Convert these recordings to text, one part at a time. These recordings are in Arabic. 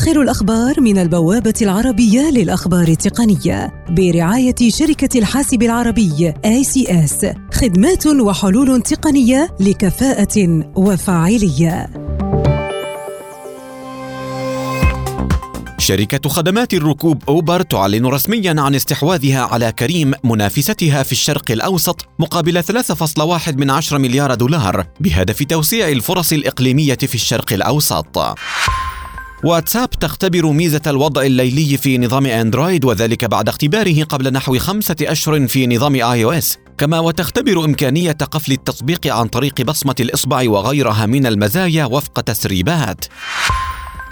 آخر الأخبار من البوابة العربية للأخبار التقنية برعاية شركة الحاسب العربي ACS خدمات وحلول تقنية لكفاءة وفاعلية. شركة خدمات الركوب أوبر تعلن رسميا عن استحواذها على كريم منافستها في الشرق الأوسط مقابل 3.1 من عشر مليار دولار بهدف توسيع الفرص الإقليمية في الشرق الأوسط. واتساب تختبر ميزة الوضع الليلي في نظام أندرويد وذلك بعد اختباره قبل نحو خمسة أشهر في نظام آي أو إس كما وتختبر إمكانية قفل التطبيق عن طريق بصمة الإصبع وغيرها من المزايا وفق تسريبات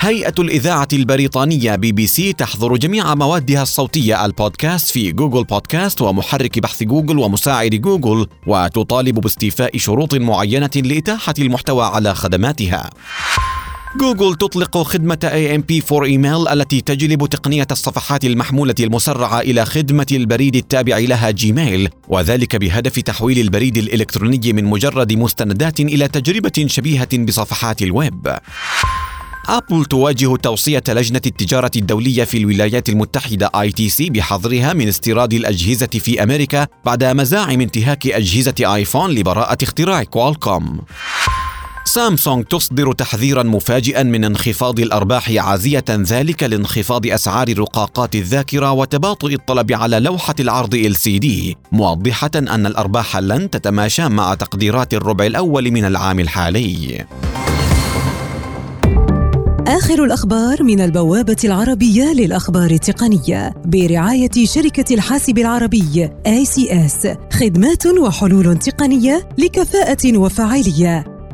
هيئة الإذاعة البريطانية بي بي سي تحظر جميع موادها الصوتية البودكاست في جوجل بودكاست ومحرك بحث جوجل ومساعد جوجل وتطالب باستيفاء شروط معينة لإتاحة المحتوى على خدماتها. جوجل تطلق خدمة AMP for Email التي تجلب تقنية الصفحات المحمولة المسرعة إلى خدمة البريد التابع لها جيميل وذلك بهدف تحويل البريد الإلكتروني من مجرد مستندات إلى تجربة شبيهة بصفحات الويب. أبل تواجه توصية لجنة التجارة الدولية في الولايات المتحدة ITC بحظرها من استيراد الأجهزة في أمريكا بعد مزاعم انتهاك أجهزة آيفون لبراءة اختراع كوالكوم. سامسونج تصدر تحذيرا مفاجئا من انخفاض الأرباح عازية ذلك لانخفاض أسعار رقاقات الذاكرة وتباطؤ الطلب على لوحة العرض ال سي دي موضحة أن الأرباح لن تتماشى مع تقديرات الربع الأول من العام الحالي. آخر الأخبار من البوابة العربية للأخبار التقنية برعاية شركة الحاسب العربي ACS خدمات وحلول تقنية لكفاءة وفاعلية.